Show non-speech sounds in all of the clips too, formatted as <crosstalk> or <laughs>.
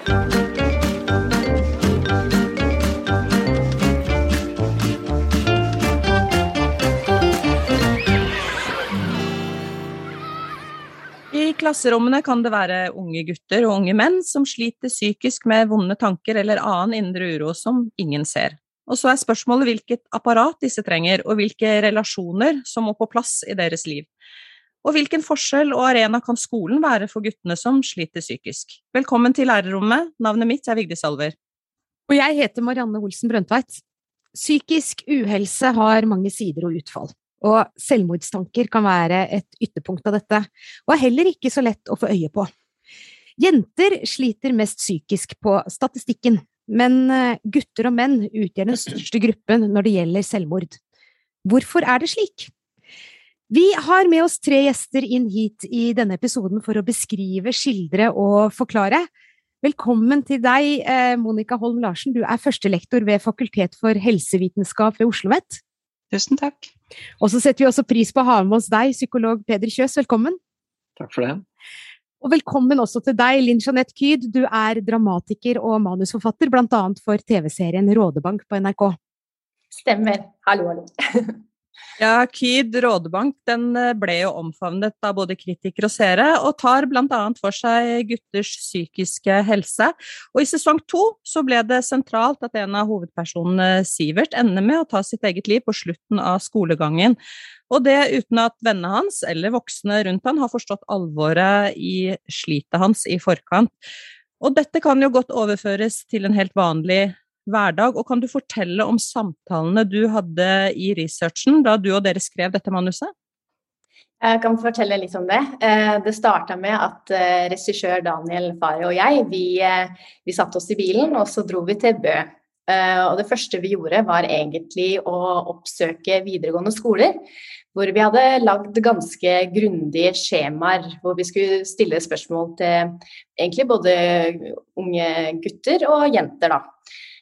I klasserommene kan det være unge gutter og unge menn som sliter psykisk med vonde tanker eller annen indre uro som ingen ser. Og så er spørsmålet hvilket apparat disse trenger, og hvilke relasjoner som må på plass i deres liv. Og hvilken forskjell og arena kan skolen være for guttene som sliter psykisk? Velkommen til lærerrommet, navnet mitt er Vigdis Alver. Og jeg heter Marianne Olsen Brøndtveit. Psykisk uhelse har mange sider og utfall og selvmordstanker kan være et ytterpunkt av dette, og er heller ikke så lett å få øye på. Jenter sliter mest psykisk på statistikken, men eh, gutter og menn utgjør den største gruppen når det gjelder selvmord. Hvorfor er det slik? Vi har med oss tre gjester inn hit i denne episoden for å beskrive, skildre og forklare. Velkommen til deg, eh, Monica Holm Larsen. Du er førstelektor ved Fakultet for helsevitenskap ved Oslo OsloMet. Tusen takk. Og så setter vi også pris på å ha med oss deg, psykolog Peder Kjøs. Velkommen. Takk for det. Og velkommen også til deg, Linn Jeanette Kyd. Du er dramatiker og manusforfatter, annet for TV-serien Rådebank på NRK. Stemmer. Hallo, hallo. <laughs> Ja, KYD Rådebank den eh, ble jo omfavnet av både kritikere og seere, og tar bl.a. for seg gutters psykiske helse. Og i sesong to så ble det sentralt at en av hovedpersonene, Sivert, ender med å ta sitt eget liv på slutten av skolegangen. Og det uten at vennene hans eller voksne rundt han har forstått alvoret i slitet hans i forkant. Og dette kan jo godt overføres til en helt vanlig hverdag. Og kan du fortelle om samtalene du hadde i researchen da du og dere skrev dette manuset? Jeg kan fortelle litt om det. Eh, det starta med at eh, regissør Daniel Fari og jeg vi, eh, vi satte oss i bilen og så dro vi til Bø. Og det første vi gjorde var egentlig å oppsøke videregående skoler. Hvor vi hadde lagd ganske grundige skjemaer hvor vi skulle stille spørsmål til egentlig både unge gutter og jenter, da.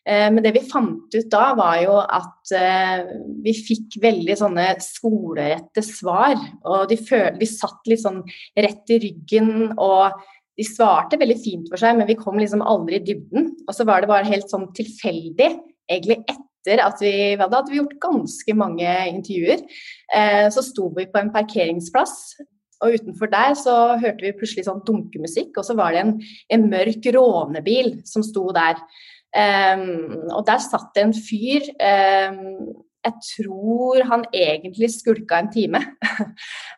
Eh, men det vi fant ut da, var jo at eh, vi fikk veldig sånne skolerette svar. Og de, føl, de satt litt sånn rett i ryggen, og de svarte veldig fint for seg, men vi kom liksom aldri i dybden. Og så var det bare helt sånn tilfeldig, egentlig etter at vi hadde, hadde vi gjort ganske mange intervjuer, eh, så sto vi på en parkeringsplass. Og utenfor der så hørte vi plutselig sånn dunkemusikk, og så var det en, en mørk rånebil som sto der. Um, og der satt det en fyr um, Jeg tror han egentlig skulka en time.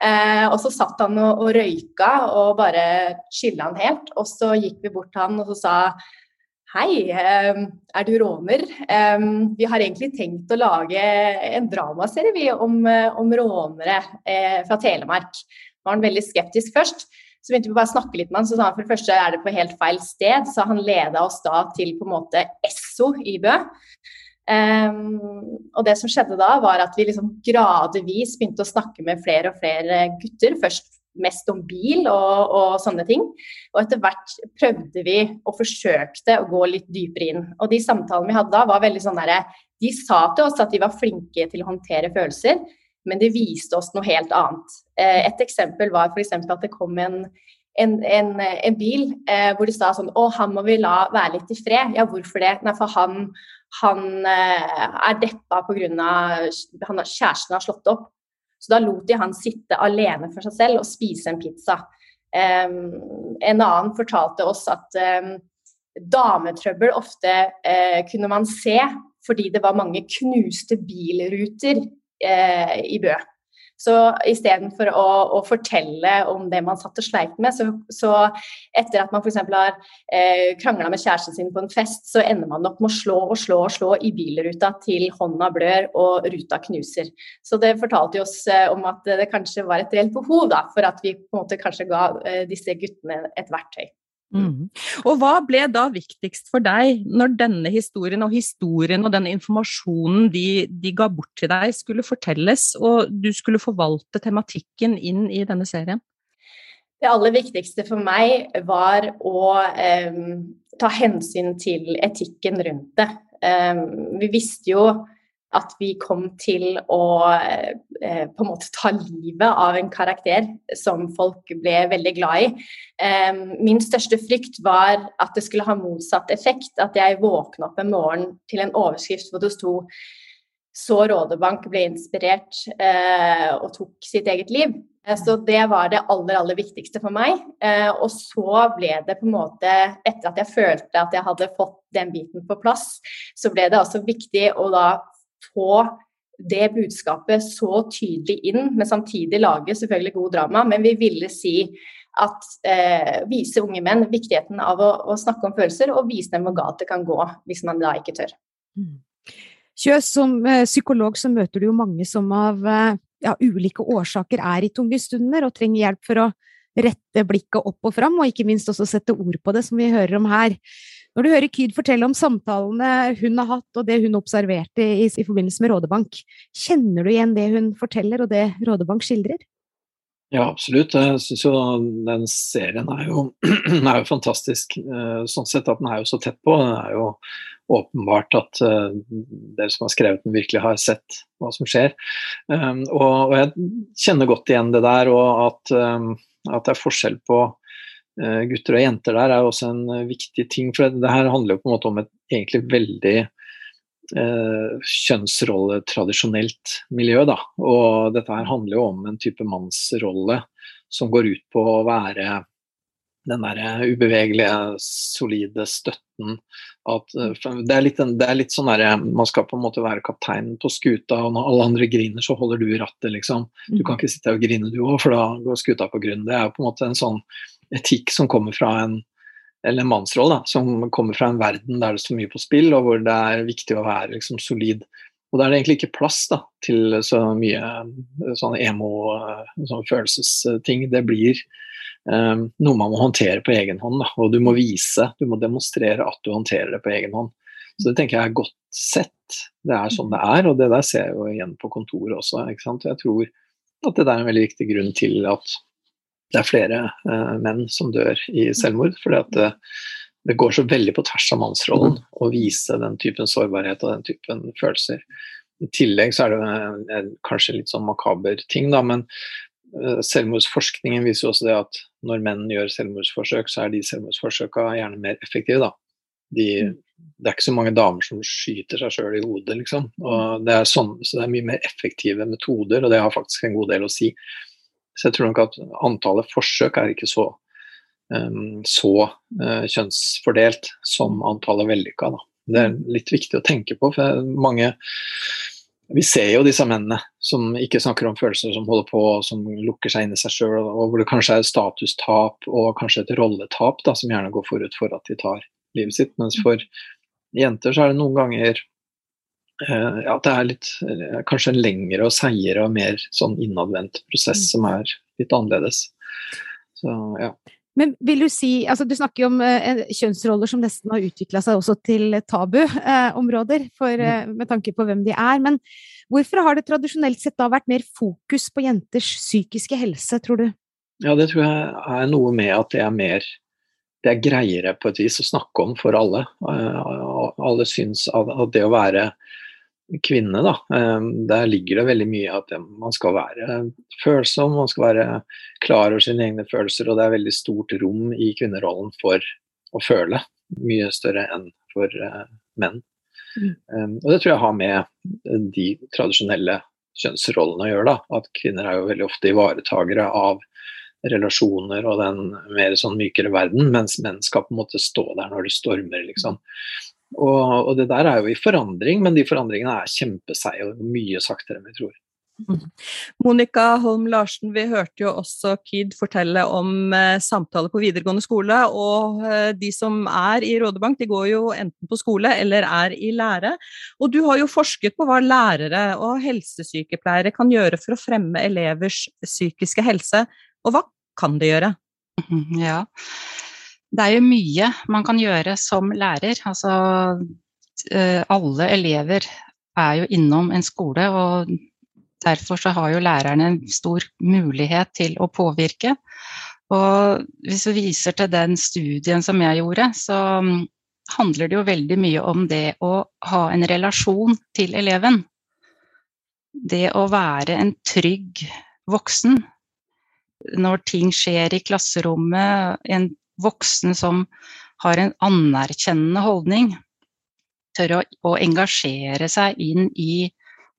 uh, <laughs> og så satt han og, og røyka og bare chilla han helt. Og så gikk vi bort til han og så sa Hei, um, er du råner? vi har egentlig tenkt å lage en dramaserie om, om rånere uh, fra Telemark. Var han veldig skeptisk først. Så begynte vi bare å snakke litt med han, så sa han for det første er det på helt feil sted. Så han leda oss da til på en måte Esso i Bø. Um, og det som skjedde da, var at vi liksom gradvis begynte å snakke med flere og flere gutter. Først mest om bil og, og, sånne ting. Og etter hvert prøvde vi og forsøkte å gå litt dypere inn. Og de samtalene vi hadde da, var veldig sånn derre De sa til oss at de var flinke til å håndtere følelser, men det viste oss noe helt annet. Eh, et eksempel var f.eks. at det kom en, en, en, en bil eh, hvor de sa sånn Å, han må vi la være litt i fred. Ja, hvorfor det? Nei, for han, han eh, er deppa pga. kjæresten har slått opp. Så da lot de han sitte alene for seg selv og spise en pizza. Eh, en annen fortalte oss at dametrøbbel ofte uh, kunne man se fordi det var mange knuste bilruter uh, i Bø. Så istedenfor å, å fortelle om det man satt og sleit med, så, så etter at man f.eks. har eh, krangla med kjæresten sin på en fest, så ender man opp med å slå og slå og slå i bilruta til hånda blør og ruta knuser. Så det fortalte oss eh, om at det kanskje var et reelt behov da, for at vi på en måte kanskje ga eh, disse guttene et verktøy. Mm. Og hva ble da viktigst for deg når denne historien og historien og den informasjonen de, de, ga bort til deg, skulle fortelles, og du skulle forvalte tematikken inn i denne serien? Det aller viktigste for meg var å eh, ta hensyn til etikken rundt det. Eh, vi visste jo at vi kom til å eh, på en måte ta livet av en karakter som folk ble veldig glad i. Eh, min største frykt var at det skulle ha motsatt effekt. At jeg våkna opp en morgen til en overskrift hvor det sto så Rådebank ble inspirert eh, og tok sitt eget liv. Eh, så det var det aller, aller viktigste for meg. Eh, og så ble det på en måte, etter at jeg følte at jeg hadde fått den biten på plass, så ble det også viktig å da få det budskapet så tydelig inn, men samtidig lage selvfølgelig god drama. Men vi ville si at eh, vise unge menn viktigheten av å, å, snakke om følelser, og vise dem hvor galt det kan gå hvis man da ikke tør. Mm. Kjøs, som eh, psykolog så møter du jo mange som av eh, ja, ulike årsaker er i tunge stunder og trenger hjelp for å rette blikket opp og fram, og ikke minst også sette ord på det, som vi hører om her. Når du hører Kyd fortelle om samtalene hun har hatt, og det hun observerte i, i forbindelse med Rådebank, kjenner du igjen det hun forteller, og det Rådebank skildrer? Ja, absolutt. Jeg syns jo den serien er jo, <clears throat> er jo, fantastisk eh, sånn sett at den er jo så tett på. Det er jo åpenbart at uh, dere som har skrevet den, virkelig har sett hva som skjer. Um, og, jeg kjenner godt igjen det der, og at, at det er forskjell på Eh, gutter og jenter der er også en eh, viktig ting. For det, her handler jo på en måte om et egentlig veldig eh, kjønnsrolletradisjonelt miljø. Da. Og dette her handler jo om en type mannsrolle som går ut på å være den der ubevegelige, solide støtten. At, eh, det, er litt, det er litt sånn derre Man skal på en måte være kapteinen på skuta, og når alle andre griner, så holder du i rattet, liksom. Du kan mm. ikke sitte og grine du òg, for da går skuta på grunn. Det er jo på en måte en sånn etikk som kommer fra en eller en mannsrolle, som kommer fra en verden der det står mye på spill, og hvor det er viktig å være liksom, solid. Og da er det egentlig ikke plass da, til så mye sånn emo, sånn følelsesting. Det blir um, noe man må håndtere på egen hånd. Da. Og du må vise, du må demonstrere at du håndterer det på egen hånd. Så det tenker jeg er godt sett. Det er sånn det er, og det der ser jeg jo igjen på kontoret også. ikke sant? Jeg tror at det er en veldig viktig grunn til at det er flere uh, menn som dør i selvmord. fordi at det, det, går så veldig på tvers av mannsrollen å vise den typen sårbarhet og den typen følelser. I tillegg så er det en, en, kanskje litt sånn makaber ting, da, men uh, selvmordsforskningen viser jo også det at når menn gjør selvmordsforsøk, så er de selvmordsforsøka gjerne mer effektive. da. De, det er ikke så mange damer som skyter seg sjøl i hodet, liksom. Og det er sånn, så det er mye mer effektive metoder, og det har faktisk en god del å si. Så jeg tror nok at antallet forsøk er ikke så, um, så uh, kjønnsfordelt som antallet vellykka. Det er litt viktig å tenke på, for mange vi ser jo disse mennene som ikke snakker om følelser, som holder på, som lukker seg inn i seg sjøl, og hvor det kanskje er statustap og kanskje et rolletap da, som gjerne går forut for at de tar livet sitt. Mens for jenter så er det noen ganger ja, det er litt, eh, kanskje en lengre og seigere og mer sånn innadvendt prosess mm. som er litt annerledes. Så, ja. Men vil du si, altså Du snakker jo om eh, kjønnsroller som nesten har utvikla seg også til tabuområder, eh, mm. med tanke på hvem de er. Men hvorfor har det tradisjonelt sett da vært mer fokus på jenters psykiske helse, tror du? Ja, det tror jeg er noe med at det er mer det er greiere på et vis å snakke om for alle. Alle syns at det å være kvinne, da, ehm, der ligger det veldig mye at man skal være følsom, man skal være klar over sine egne følelser, og det er veldig stort rom i kvinnerollen for å føle. Mye større enn for uh, menn. Mm. Um, og det tror jeg har med de tradisjonelle kjønnsrollene å gjøre. da, At kvinner er jo veldig ofte ivaretagere av relasjoner og den mer sånn mykere verden, mens menn skal på en måte stå der når det stormer, liksom. Og, og, det der er jo i forandring, men de forandringene er kjempeseige og mye saktere enn vi tror. Monica Holm Larsen, vi hørte jo også Kid fortelle om eh, samtaler på videregående skole. Og eh, de som er i Rådebank, de går jo enten på skole eller er i lære. Og du har jo forsket på hva lærere og helsesykepleiere kan gjøre for å fremme elevers psykiske helse. Og hva kan de gjøre? Ja, det er jo mye man kan gjøre som lærer. Altså eh, alle elever er jo innom en skole, og derfor så har jo lærerne en stor mulighet til å påvirke. Og hvis vi viser til den studien som jeg gjorde, så mm, handler det jo veldig mye om det å ha en relasjon til eleven. det å være en trygg voksen når ting skjer i klasserommet, en voksen som har en anerkjennende holdning, tør å, å engasjere seg inn i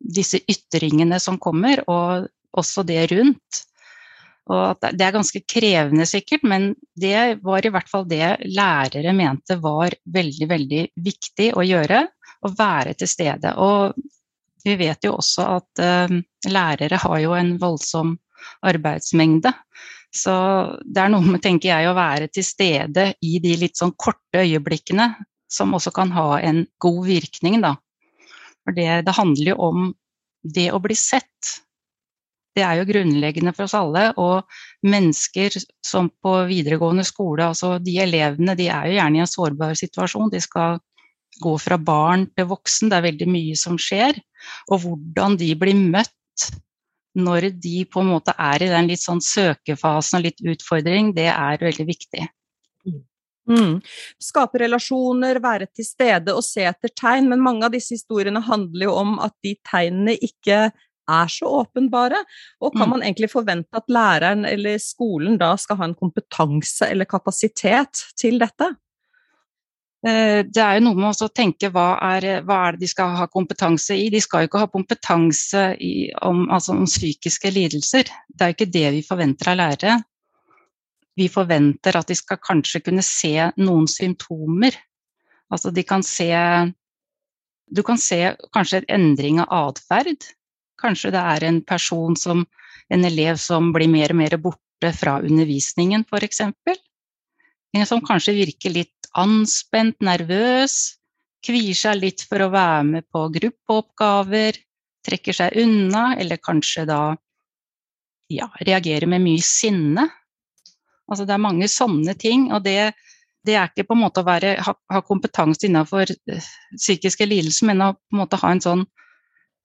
disse ytringene som kommer, og også det rundt. Og det er ganske krevende sikkert, men det var i hvert fall det lærere mente var veldig, veldig viktig å gjøre. Å være til stede. Og vi vet jo også at uh, lærere har jo en voldsom arbeidsmengde. Så det er noe med, tenker jeg, å være til stede i de litt sånn korte øyeblikkene som også kan ha en god virkning, da. For det, det handler jo om det å bli sett. Det er jo grunnleggende for oss alle. Og mennesker som på videregående skole, altså de elevene, de er jo gjerne i en sårbar situasjon. De skal gå fra barn til voksen, det er veldig mye som skjer. Og hvordan de blir møtt når de på en måte er i den litt sånn søkefasen og litt utfordring, det er veldig viktig. Mm. Skape relasjoner, være til stede og se etter tegn, men mange av disse historiene handler jo om at de tegnene ikke er så åpenbare. Og kan mm. man egentlig forvente at læreren eller skolen da skal ha en kompetanse eller kapasitet til dette? Eh, det er jo noe med å tenke hva er, hva er, det de skal ha kompetanse i. De skal jo ikke ha kompetanse i, om, altså om, psykiske lidelser. Det er jo ikke det vi forventer av lærere. Vi forventer at de skal kanskje kunne se noen symptomer. Altså de kan se Du kan se kanskje en endring av atferd. Kanskje det er en person som En elev som blir mer og mer borte fra undervisningen, f.eks. Som kanskje virker litt anspent, nervøs, kvier seg litt for å være med på gruppeoppgaver, trekker seg unna, eller kanskje da ja, reagerer med mye sinne. Altså det er mange sånne ting, og det, det er ikke på en måte å være, ha, ha kompetanse innenfor eh, psykiske lidelser, men å på en måte ha en sånn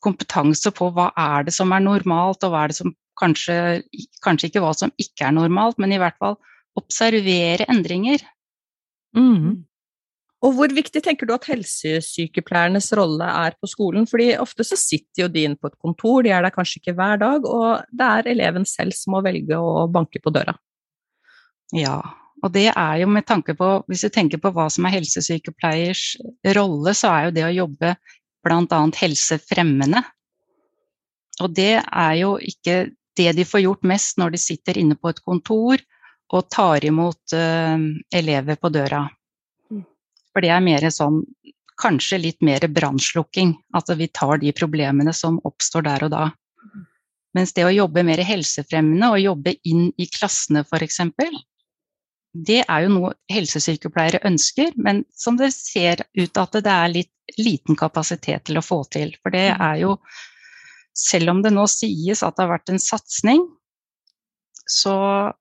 kompetanse på hva er det som er normalt, og hva er det som kanskje, kanskje ikke hva som ikke er normalt, men i hvert fall observere endringer. Mm. mm. Og hvor viktig tenker du at helsesykepleiernes rolle er på skolen? Fordi ofte så sitter jo de inne på et kontor, de er der kanskje ikke hver dag, og det er eleven selv som må velge å banke på døra. Ja, og det er jo med tanke på, hvis du tenker på hva som er helsesykepleiers rolle, så er jo det å jobbe bl.a. helsefremmende. Og det er jo ikke det de får gjort mest når de sitter inne på et kontor og tar imot uh, elever på døra. Mm. For det er mer sånn kanskje litt mer brannslukking. At vi tar de problemene som oppstår der og da. Mm. Mens det å jobbe mer helsefremmende og jobbe inn i klassene f.eks., det er jo noe helsesykepleiere ønsker, men som det ser ut at det er litt liten kapasitet til å få til. For det mm. er jo, selv om det nå sies at det har vært en satsing, så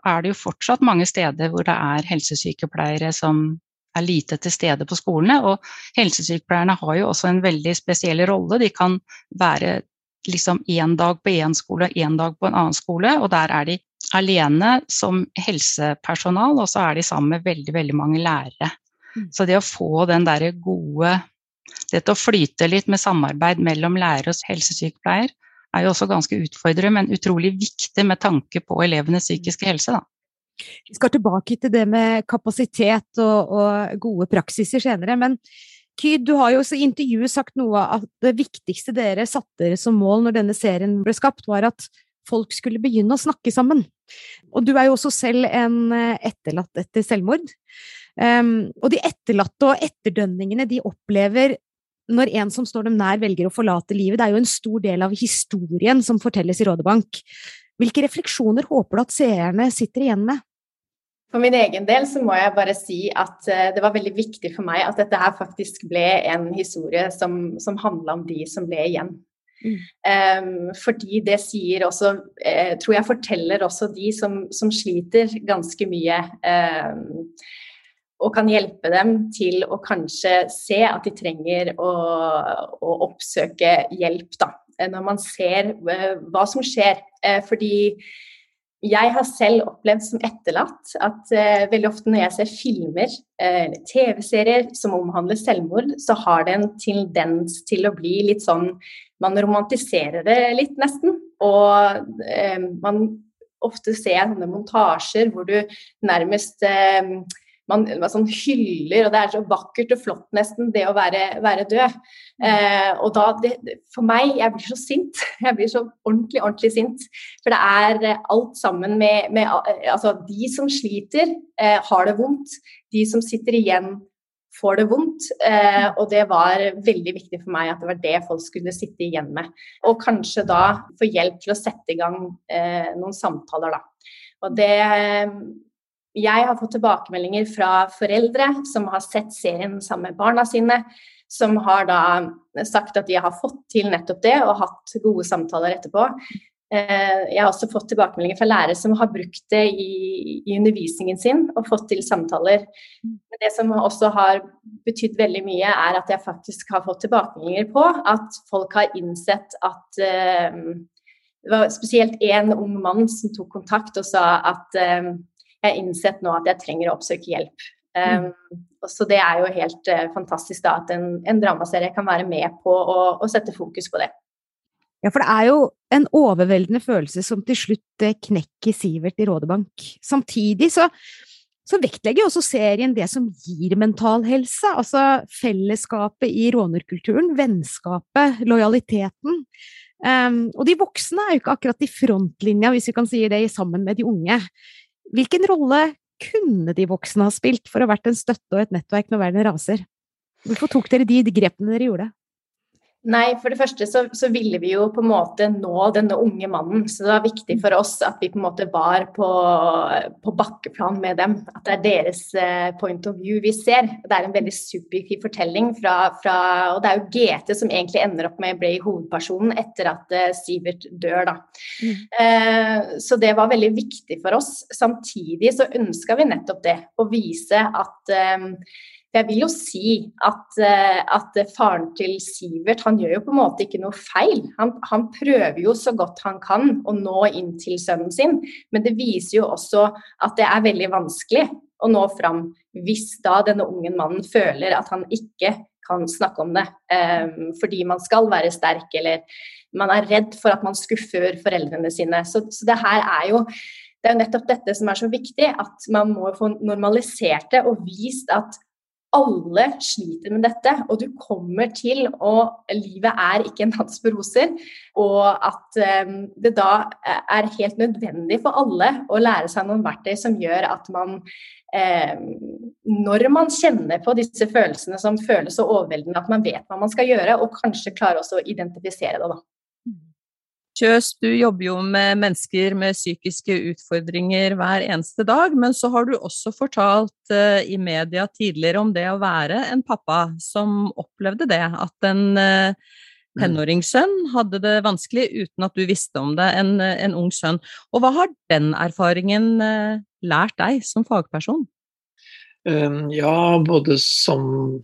er det jo fortsatt mange steder hvor det er helsesykepleiere som er lite til stede på skolene. Og helsesykepleierne har jo også en veldig spesiell rolle. De kan være liksom én dag på én skole én dag på en annen skole, og der er de alene som helsepersonal, og så er de sammen med veldig, veldig mange lærere. Mm. Så det å få den derre gode Dette å flyte litt med samarbeid mellom lærer og helsesykepleier er jo også ganske utfordrende, men utrolig viktig med tanke på elevenes psykiske helse. Da. Vi skal tilbake til det med kapasitet og, og gode praksiser senere, men Kyd, du har jo også i intervjuet sagt noe at det viktigste dere satte dere som mål når denne serien ble skapt, var at folk skulle begynne å snakke sammen. Og du er jo også selv en eh, etterlatt etter selvmord. Um, og de etterlatte og etterdønningene de opplever når en som står dem nær, velger å forlate livet. Det er jo en stor del av historien som fortelles i Rådebank. Hvilke refleksjoner håper du at seerne sitter igjen med? For min egen del så må jeg bare si at eh, det var veldig viktig for meg at dette her faktisk ble en historie som, som handla om de som ble igjen. Mm. Um, fordi det sier også uh, Tror jeg forteller også de som, som sliter ganske mye. Um, og kan hjelpe dem til å kanskje se at de trenger å, å oppsøke hjelp, da. Når man ser uh, hva som skjer. Uh, fordi jeg har selv opplevd som etterlatt at uh, veldig ofte når jeg ser filmer uh, eller TV-serier som omhandler selvmord, så har det en tendens til å bli litt sånn Man romantiserer det litt, nesten. Og uh, man ofte ser sånne montasjer hvor du nærmest man, man sånn hyller, og det er så vakkert og flott nesten, det å være, være død. Eh, og da, det, For meg, jeg blir så sint. <laughs> Jeg blir så ordentlig, ordentlig sint. For det er eh, alt sammen med, med eh, Altså, de som sliter, eh, har det vondt. De som sitter igjen, får det vondt. Eh, og det var veldig viktig for meg at det var det folk skulle sitte igjen med. Og kanskje da få hjelp til å sette i gang eh, noen samtaler, da. Og det jeg har fått tilbakemeldinger fra foreldre som har sett serien sammen med barna sine, som har da sagt at de har fått til nettopp det og hatt gode samtaler etterpå. Eh, jeg har også fått tilbakemeldinger fra lærere som har brukt det i, i undervisningen sin og fått til samtaler. Men det som også har betydd veldig mye, er at jeg faktisk har fått tilbakemeldinger på at folk har innsett at uh, Det var spesielt én ung mann som tok kontakt og sa at uh, jeg har innsett nå at jeg trenger å oppsøke hjelp. Um, så det er jo helt uh, fantastisk da, at en, en, dramaserie kan være med på å, å, sette fokus på det. Ja, for det er jo en overveldende følelse som til slutt eh, knekker Sivert i Rådebank. Samtidig så, så vektlegger også serien det som gir mental helse. Altså fellesskapet i rånerkulturen, vennskapet, lojaliteten. Um, og de voksne er jo ikke akkurat i frontlinja, hvis vi kan si det, sammen med de unge. Hvilken rolle kunne de voksne ha spilt for å ha vært en støtte og et nettverk når verden raser? Hvorfor tok dere de grepene dere gjorde? Nei, for det første så, så, ville vi jo på en måte nå denne unge mannen. Så det var viktig for oss at vi på en måte var på, på bakkeplan med dem. At det er deres uh, point of view vi ser. Det er en veldig subjektiv fortelling fra, fra Og det er jo GT som egentlig ender opp med å bli hovedpersonen etter at uh, Sivert dør, da. Mm. Eh, så det var veldig viktig for oss. Samtidig så ønska vi nettopp det. Å vise at jeg vil jo si at, eh, at, faren til Sivert han gjør jo på en måte ikke noe feil. Han, han, prøver jo så godt han kan å nå inn til sønnen sin, men det viser jo også at det er veldig vanskelig å nå fram hvis da denne ungen mannen føler at han ikke kan snakke om det um, fordi man skal være sterk eller man er redd for at man skuffer foreldrene sine. Så, så det her er jo det er nettopp dette som er så viktig, at man må få normalisert det og vist at alle sliter med dette, og du kommer til å Livet er ikke en dans på roser. Og at um, det da er helt nødvendig for alle å lære seg noen verktøy som gjør at man um, Når man kjenner på disse følelsene som føles så overveldende, at man vet hva man skal gjøre, og kanskje klarer også å identifisere det, da. Kjøs, du jobber jo med mennesker med psykiske utfordringer hver eneste dag, men så har du også fortalt uh, i media tidligere om det å være en pappa som opplevde det, at en uh, tenåringssønn hadde det vanskelig uten at du visste om det, en, en ung sønn. Og hva har den erfaringen uh, lært deg som fagperson? Um, ja, både som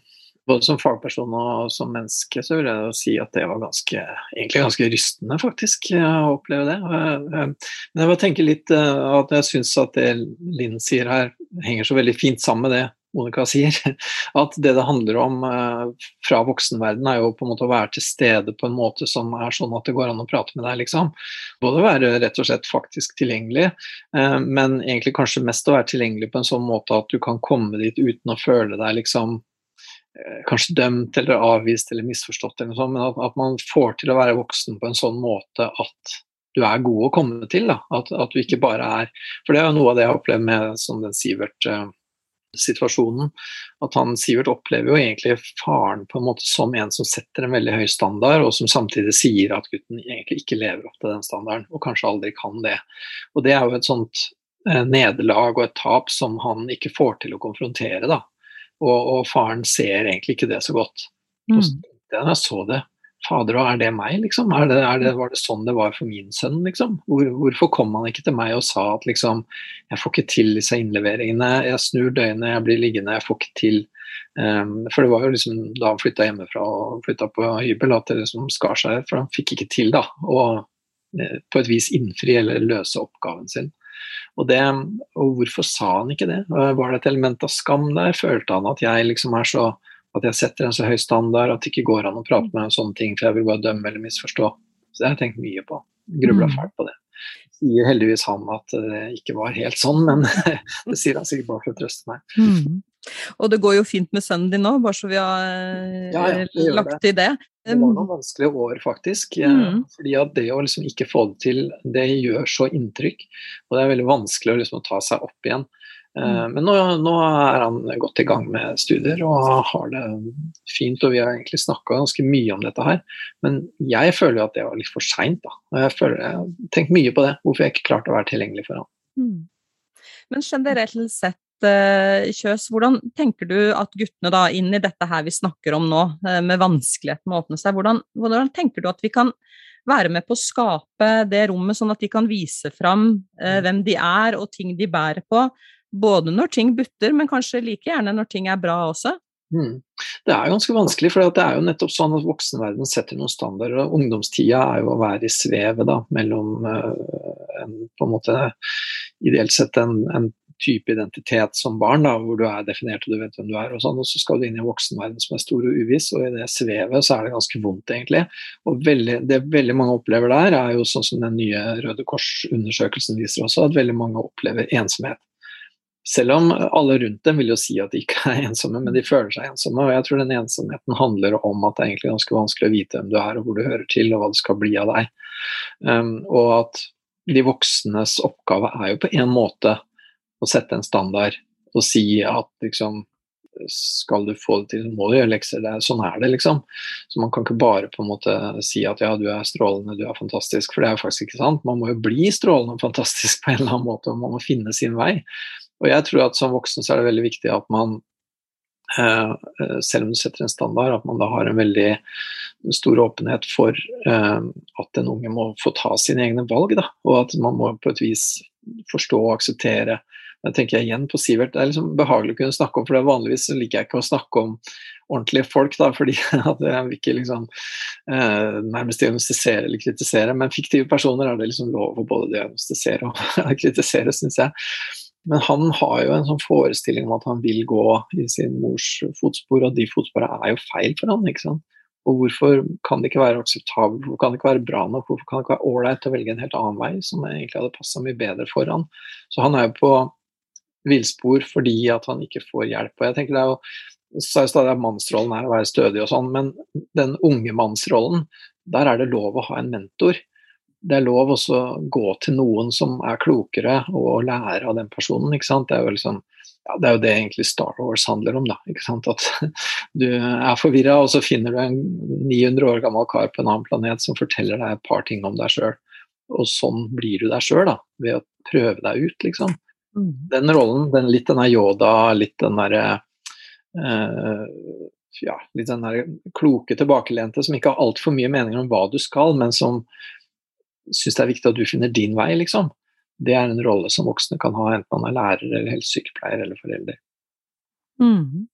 både som fagperson og som menneske så vil jeg si at det var ganske, egentlig ganske rystende, faktisk, å oppleve det. Men jeg bare tenker litt eh, at jeg syns at det Linn sier her, henger så veldig fint sammen med det Monica sier. <laughs> At det det handler om eh, fra voksenverden er jo på en måte å være til stede på en måte som er sånn at det går an å prate med deg, liksom. Både være rett og slett faktisk tilgjengelig, eh, men egentlig kanskje mest å være tilgjengelig på en sånn måte at du kan komme dit uten å føle deg liksom Eh, kanskje dømt eller avvist eller misforstått, eller sånt, men at, at, man får til å være voksen på en sånn måte at du er god å komme til. At, at du ikke bare er For det er jo noe av det jeg har opplevd med som den Sivert-situasjonen. At han Sivert opplever jo egentlig faren på en måte som en som setter en veldig høy standard, og som samtidig sier at gutten egentlig ikke lever opp til den standarden, og kanskje aldri kan det. Og det er jo et sånt eh, nederlag og et tap som han ikke får til å konfrontere. da og, og, faren ser egentlig ikke det så godt. Mm. Og så jeg så det, fader og er det meg, liksom? Er det, er det, var det sånn det var for min sønn, liksom? Hvor, hvorfor kom han ikke til meg og sa at liksom jeg får ikke til disse innleveringene, jeg snur døgnet, jeg blir liggende, jeg får ikke til um, For det var jo liksom da han flytta hjemmefra og flytta på hybel at det liksom skar seg, for han fikk ikke til da å eh, på et vis innfri eller løse oppgaven sin. Og, det, og hvorfor sa han ikke det? Var det et element av skam der? Følte han at jeg liksom er så at jeg setter en så høy standard at det ikke går an å prate med meg om sånne ting, for jeg vil bare dømme eller misforstå. Så det har jeg tenkt mye på. Grubla mm. fælt på det. Sier heldigvis han at det ikke var helt sånn, men <laughs> det sier han sikkert bare for å trøste meg. Mm. Og det går jo fint med sønnen din nå, bare så vi har ja, ja, lagt til det. Det var noen vanskelige år, faktisk. Mm. fordi at det å liksom ikke få det til, det gjør så inntrykk. Og det er veldig vanskelig å liksom ta seg opp igjen. Eh, mm. Men nå, nå, er han godt i gang med studier og har det fint. Og vi har egentlig snakka ganske mye om dette her. Men jeg føler jo at det var litt for seint. Jeg, føler, jeg har tenkt mye på det, hvorfor jeg ikke klarte å være tilgjengelig for han. Mm. Men generelt sett, eh, Kjøs, hvordan tenker du at guttene da inn i dette her vi snakker om nå, eh, med vanskeligheten med å åpne seg, hvordan, hvordan tenker du at vi kan være med på å skape det rommet, sånn at de kan vise fram eh, mm. hvem de er og ting de bærer på, både når ting butter, men kanskje like gjerne når ting er bra også? Mm. Det er ganske vanskelig, for det er jo nettopp sånn at voksenverden setter noen standarder. og Ungdomstida er jo å være i svevet mellom en, på en måte ideelt sett en, en, type identitet som barn, da, hvor du er definert og du vet hvem du er, og sånn, og så skal du inn i en voksenverden som er stor og uviss, og i det svevet så er det ganske vondt, egentlig. Og veldig, Det veldig mange opplever der, er jo sånn som den nye Røde Kors-undersøkelsen viser også, at veldig mange opplever ensomhet. Selv om alle rundt dem vil jo si at de ikke er ensomme, men de føler seg ensomme. Og jeg tror den ensomheten handler om at det er egentlig ganske vanskelig å vite hvem du er, og hvor du hører til, og hva det skal bli av deg. Um, og at de voksnes oppgave er jo på en måte å sette en standard og si at liksom skal du få det til, må du gjøre lekser. Er, sånn er det, liksom. Så man kan ikke bare på en måte si at ja, du er strålende, du er fantastisk, for det er jo faktisk ikke sant. Man må jo bli strålende og fantastisk på en eller annen måte, og man må finne sin vei. Og jeg tror at som voksen så er det veldig viktig at man eh, eh, selv om du setter en standard, at man da har en veldig stor åpenhet for eh, at den unge må få ta sine egne valg. Da, og at man må på et vis forstå og akseptere. Jeg tenker igjen på Sivert, Det er liksom behagelig å kunne snakke om, for vanligvis liker jeg ikke å snakke om ordentlige folk, da, <laughs> fordi at jeg vil ikke liksom, eh, nærmest diagnostisere eller kritisere. Men fiktive personer er det liksom lov å både diagnostisere og <laughs> kritisere, syns jeg. Men han har jo en sånn forestilling om at han vil gå i sin mors fotspor, og de fotsporene er jo feil for han, ikke sant. Og hvorfor kan det ikke være akseptabelt, hvorfor kan det ikke være bra nok, hvorfor kan det ikke være ålreit å velge en helt annen vei som egentlig hadde passa mye bedre for han. Så han er jo på villspor fordi at han ikke får hjelp. Og jeg tenker det er jo sa jo stadig at mannsrollen er å være stødig og sånn, men den unge mannsrollen, der er det lov å ha en mentor det er lov også å gå til noen som er klokere, og lære av den personen. ikke sant? Det er jo, liksom, ja, det, er jo det egentlig Star Wars handler om. da, ikke sant? At <laughs> du er forvirra, og så finner du en 900 år gammel kar på en annen planet som forteller deg et par ting om deg sjøl. Og sånn blir du deg sjøl, ved å prøve deg ut, liksom. Mm. Den rollen, den, litt den der Yoda, litt den derre uh, ja, litt den der kloke tilbakelente som ikke har altfor mye meninger om hva du skal, men som syns det er viktig at du finner din vei, liksom. Det er en rolle som voksne kan ha, enten man er lærer eller helsesykepleier eller forelder. Mm.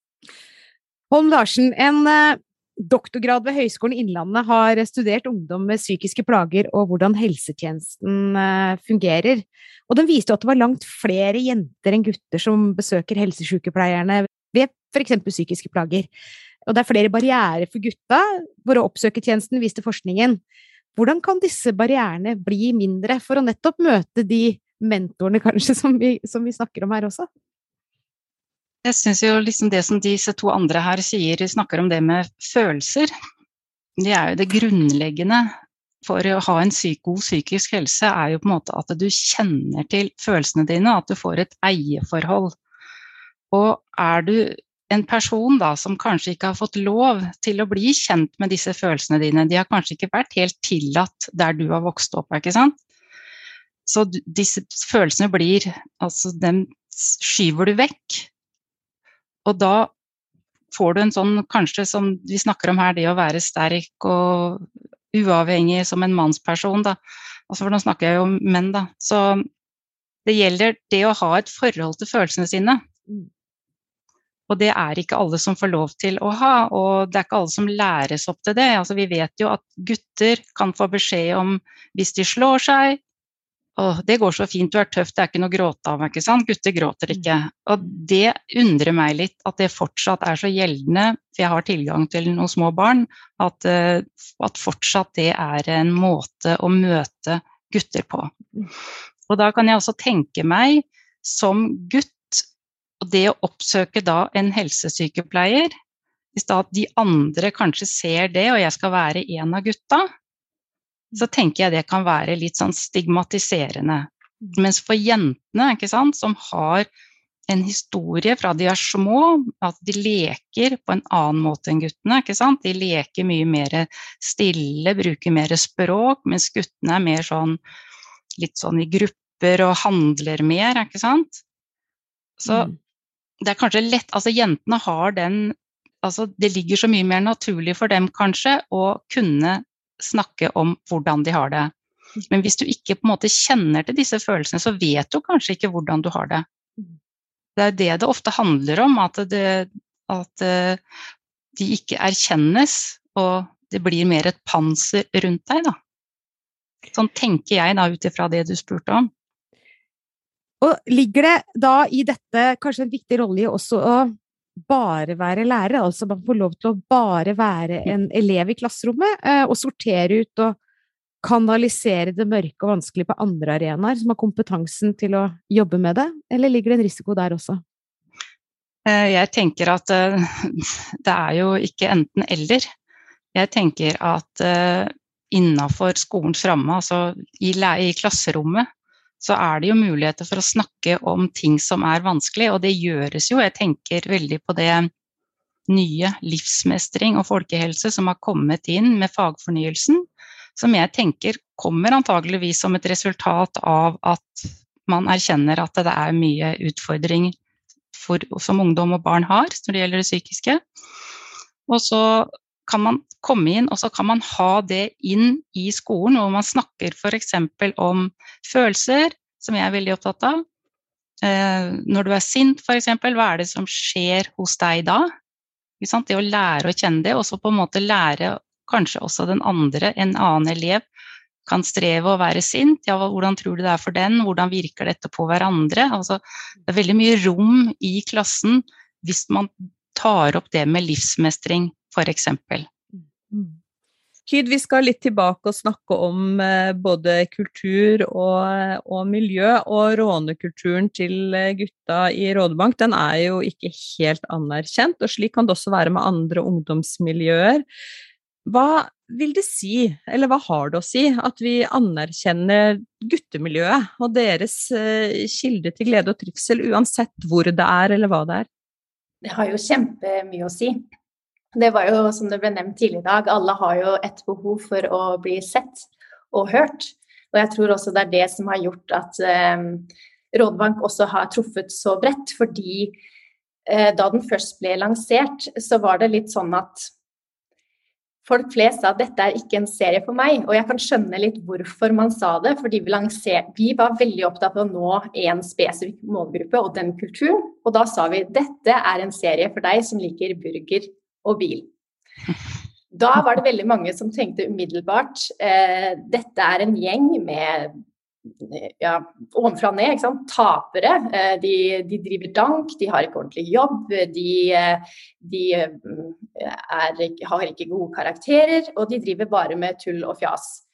Holm Larsen, en uh, doktorgrad ved Høgskolen Innlandet har studert ungdom med psykiske plager og hvordan helsetjenesten uh, fungerer. Og den viste at det var langt flere jenter enn gutter som besøker helsesykepleierne ved f.eks. psykiske plager. Og det er flere barrierer for gutta for å oppsøke tjenesten, viste forskningen. Hvordan kan disse barrierene bli mindre for å nettopp møte de mentorene kanskje som vi, som vi snakker om her også? Jeg syns jo liksom det som disse to andre her sier, snakker om det med følelser. Det er jo det grunnleggende for å ha en syk, god psykisk helse, er jo på en måte at du kjenner til følelsene dine, at du får et eierforhold. Og er du en person da, som kanskje ikke har fått lov til å bli kjent med disse følelsene dine. De har kanskje ikke vært helt tillatt der du har vokst opp. ikke sant? Så disse følelsene blir Altså, dem skyver du vekk. Og da får du en sånn, kanskje som vi snakker om her, det å være sterk og uavhengig som en mannsperson, da. Altså, for nå snakker jeg jo om menn, da. Så det gjelder det å ha et forhold til følelsene sine. Mm. Og det er ikke alle som får lov til å ha, og det er ikke alle som læres opp til det. Altså, vi vet jo at gutter kan få beskjed om hvis de slår seg, å, det går så fint, du er tøff, det er ikke noe å gråte av, ikke sant. Gutter gråter ikke. Og det undrer meg litt at det fortsatt er så gjeldende, for jeg har tilgang til noen små barn, at, eh, at fortsatt det er en måte å møte gutter på. Og da kan jeg også tenke meg, som gutt, og det å oppsøke da en helsesykepleier, hvis da de andre kanskje ser det, og jeg skal være en av gutta, så tenker jeg det kan være litt sånn stigmatiserende. Mens for jentene, ikke sant, som har en historie fra de er små, at de leker på en annen måte enn guttene. ikke sant? De leker mye mer stille, bruker mer språk, mens guttene er mer sånn litt sånn i grupper og handler mer, ikke sant. Så mm. det er kanskje lett Altså jentene har den Altså det ligger så mye mer naturlig for dem kanskje å kunne snakke om hvordan de har det. Men hvis du ikke på en måte kjenner til disse følelsene, så vet du kanskje ikke hvordan du har det. Det er det det ofte handler om, at, det, at eh, de ikke erkjennes, og det blir mer et panser rundt deg, da. Sånn tenker jeg da ut ifra det du spurte om. Og ligger det da i dette kanskje en viktig rolle i også å bare være lærer, altså man får lov til å bare være en elev i klasserommet, eh, og sortere ut og kanalisere det mørke og vanskelige på andre arenaer, som har kompetansen til å jobbe med det, eller ligger det en risiko der også? Eh, jeg tenker at eh, <laughs> det er jo ikke enten-eller. Jeg tenker at innafor skolens ramme, altså i, i klasserommet, så er det jo muligheter for å snakke om ting som er vanskelig, og det gjøres jo. Jeg tenker veldig på det nye livsmestring og folkehelse som har kommet inn med fagfornyelsen, som jeg tenker kommer antageligvis som et resultat av at man erkjenner at det er mye utfordring for, som ungdom og barn har når det gjelder det psykiske. Og så kan man komme inn, og så kan man ha det inn i skolen, hvor man snakker f.eks. om følelser, som jeg er veldig opptatt av. Eh, når du er sint, f.eks., hva er det som skjer hos deg da? Det å lære å kjenne det, og så på en måte lære kanskje også den andre, en annen elev, kan streve å være sint. Ja, hvordan tror du det er for den? Hvordan virker dette på hverandre? Altså, det er veldig mye rom i klassen hvis man tar opp det med livsmestring f.eks. Mm. Kyd, vi skal litt tilbake og snakke om eh, både kultur og, og, miljø. Og rånekulturen til eh, gutta i Rådebank den er jo ikke helt anerkjent, og slik kan det også være med andre ungdomsmiljøer. Hva vil det si, eller hva har det å si, at vi anerkjenner guttemiljøet og deres eh, kilde til glede og trivsel, uansett hvor det er eller hva det er? Det har jo kjempemye å si. Det var jo, som det ble nevnt tidligere i dag, alle har jo et behov for å bli sett og hørt. Og jeg tror også det er det som har gjort at eh, Rådbank også har truffet så bredt. Fordi eh, da den først ble lansert, så var det litt sånn at folk flest sa at dette er ikke en serie for meg. Og jeg kan skjønne litt hvorfor man sa det. Fordi vi, lanserte, vi var veldig opptatt av å nå en spesifikk målgruppe og den kulturen. Og da sa vi dette er en serie for deg som liker burger og bil. Da var det veldig mange som tenkte umiddelbart eh, dette er en gjeng med ja, ovenfra og ned, ikke sant? tapere. Eh, de, de, driver dank, de har ikke ordentlig jobb, de, de mm, er, har ikke gode karakterer, og de driver bare med tull og fjas.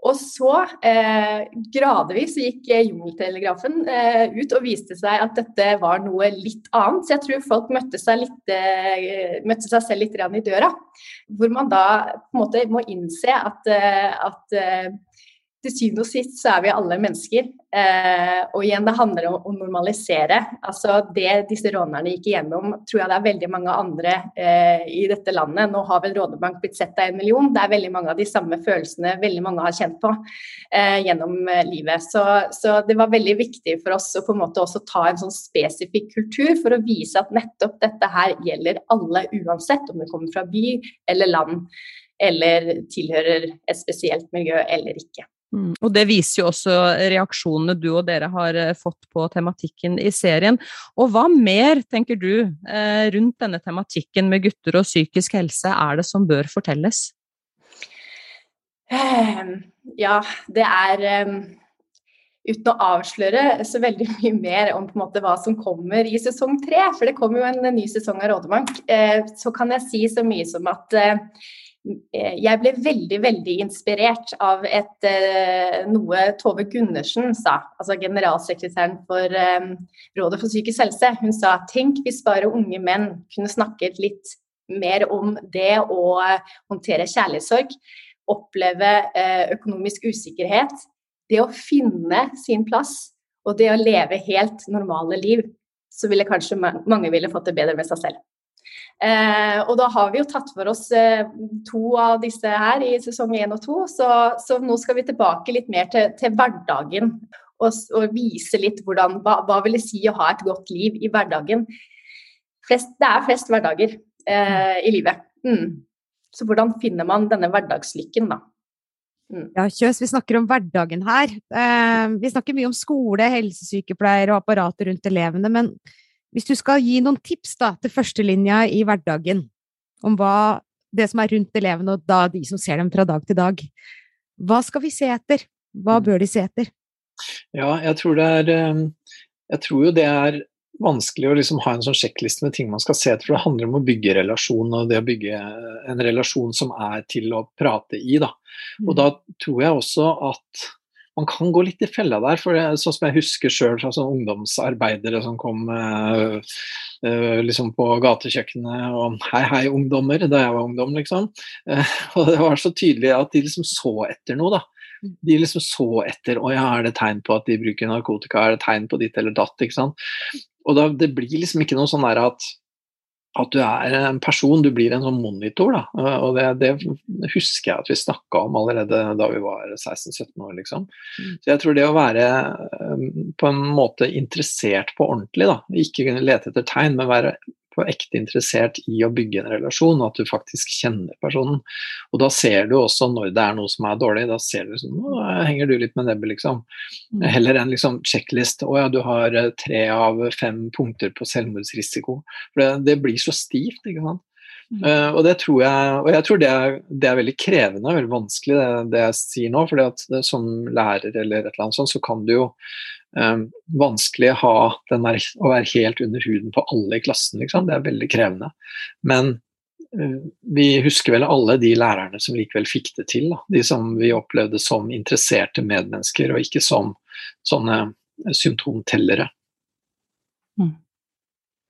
Og så, eh, gradvis, gikk jungeltelegrafen eh, ut og viste seg at dette var noe litt annet. Så jeg tror folk møtte seg, litt, eh, møtte seg selv litt i døra. Hvor man da på en måte må innse at, eh, at eh, til syvende og sist så er vi alle mennesker. Eh, og igjen, det handler om å normalisere. Altså Det disse rånerne gikk igjennom, tror jeg det er veldig mange andre eh, i dette landet. Nå har vel Rådebank blitt sett av en million. Det er veldig mange av de samme følelsene veldig mange har kjent på eh, gjennom eh, livet. Så, så, det var veldig viktig for oss å på en måte også ta en sånn spesifikk kultur for å vise at nettopp dette her gjelder alle, uansett om det kommer fra by eller land eller tilhører et spesielt miljø eller ikke. Mm, og det viser jo også reaksjonene du og dere har eh, fått på tematikken i serien. Og hva mer, tenker du, eh, rundt denne tematikken med gutter og psykisk helse er det som bør fortelles? Ehm, ja, det er ehm, uten å avsløre så veldig <laughs> mye mer om på en måte hva som kommer i sesong tre, for det kommer jo en ny sesong av Rådebank, eh, så kan jeg si så mye som at jeg ble veldig, veldig inspirert av et, noe Tove Gundersen sa, altså generalsekretæren for Rådet for psykisk helse. Hun sa tenk hvis bare unge menn kunne snakket litt mer om det å håndtere kjærlighetssorg, oppleve økonomisk usikkerhet, det å finne sin plass og det å leve helt normale liv, så ville kanskje mange ville fått det bedre med seg selv. Eh, og da har vi jo tatt for oss eh, to av disse her i sesong én og to, så, så, nå skal vi tilbake litt mer til, til hverdagen. Og, og, vise litt hvordan, hva, hva vil det si å ha et godt liv i hverdagen. Flest, det er flest hverdager eh, i livet. Mm. Så hvordan finner man denne hverdagslykken, da? Mm. Ja, Kjøs, vi snakker om hverdagen her. Eh, vi snakker mye om skole, helsesykepleiere og apparatet rundt elevene, men hvis du skal gi noen tips da, til førstelinja i hverdagen om hva det som er rundt elevene, og da de som ser dem fra dag til dag, hva skal vi se etter? Hva mm. bør de se etter? Ja, jeg tror det er eh, Jeg tror jo det er vanskelig å liksom ha en sånn sjekkliste med ting man skal se etter, for det handler om å bygge relasjon, og det å bygge en relasjon som er til å prate i. Da. Og da mm. tror jeg også at man kan gå litt i fella der. for det, Sånn som jeg husker sjøl fra sånne ungdomsarbeidere som kom uh, uh, liksom på gatekjøkkenet og 'hei, hei, ungdommer', da jeg var ungdom, liksom. Uh, <laughs> og det var så tydelig at de liksom så etter noe, da. Mm. De liksom så etter å ja, er det tegn på at de bruker narkotika, er det tegn på ditt eller datt? ikke sant? Og da, det blir liksom ikke noe sånn der at, at du er en person, du blir en sånn monitor. da, og Det, det husker jeg at vi snakka om allerede da vi var 16-17 år. liksom. Mm. Så jeg tror det å være um, på en måte interessert på ordentlig, da, ikke lete etter tegn, men være på ekte interessert i å bygge en relasjon, og at du faktisk kjenner personen. Og da ser du også når det er noe som er dårlig, da ser du sånn Nå henger du litt med nebbet, liksom. Mm. Heller en liksom sjekklist. Å ja, du har eh, tre av fem punkter på selvmordsrisiko. For det, det blir så stivt, ikke sant. Uh, og det tror jeg, og jeg tror det er, det er veldig krevende og veldig vanskelig, det, det jeg sier nå. for som lærer eller et eller annet sånt, så kan du jo vanskelig ha den der, å være helt under huden på alle i klassen. Liksom. Det er veldig krevende. Men uh, vi husker vel alle de lærerne som likevel fikk det til. Da. De som vi opplevde som interesserte medmennesker, og ikke som sånne symptomtellere. Mm.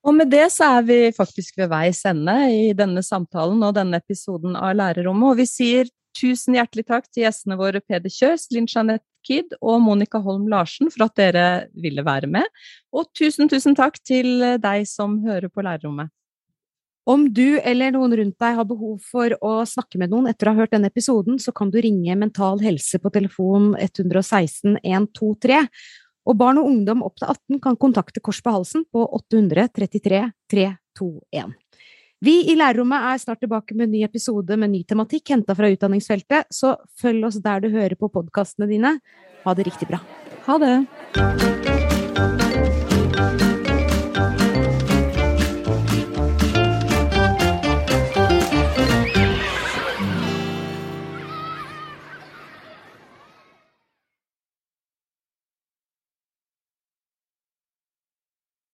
Og med det så er vi faktisk ved veis ende i denne samtalen og denne episoden av Lærerrommet. Og vi sier tusen hjertelig takk til gjestene våre Peder Kjøs, Linn Jeanette Kidd og Monica Holm Larsen for at dere ville være med. Og tusen, tusen takk til deg som hører på Lærerrommet. Om du eller noen rundt deg har behov for å snakke med noen etter å ha hørt denne episoden, så kan du ringe Mental Helse på telefon 116 123 og barn og ungdom opp til 18 kan kontakte Kors på halsen på 833 321. Vi i Lærerrommet er snart tilbake med en ny episode med ny tematikk henta fra utdanningsfeltet, så følg oss der du hører på podkastene dine. Ha det riktig bra. Ha det!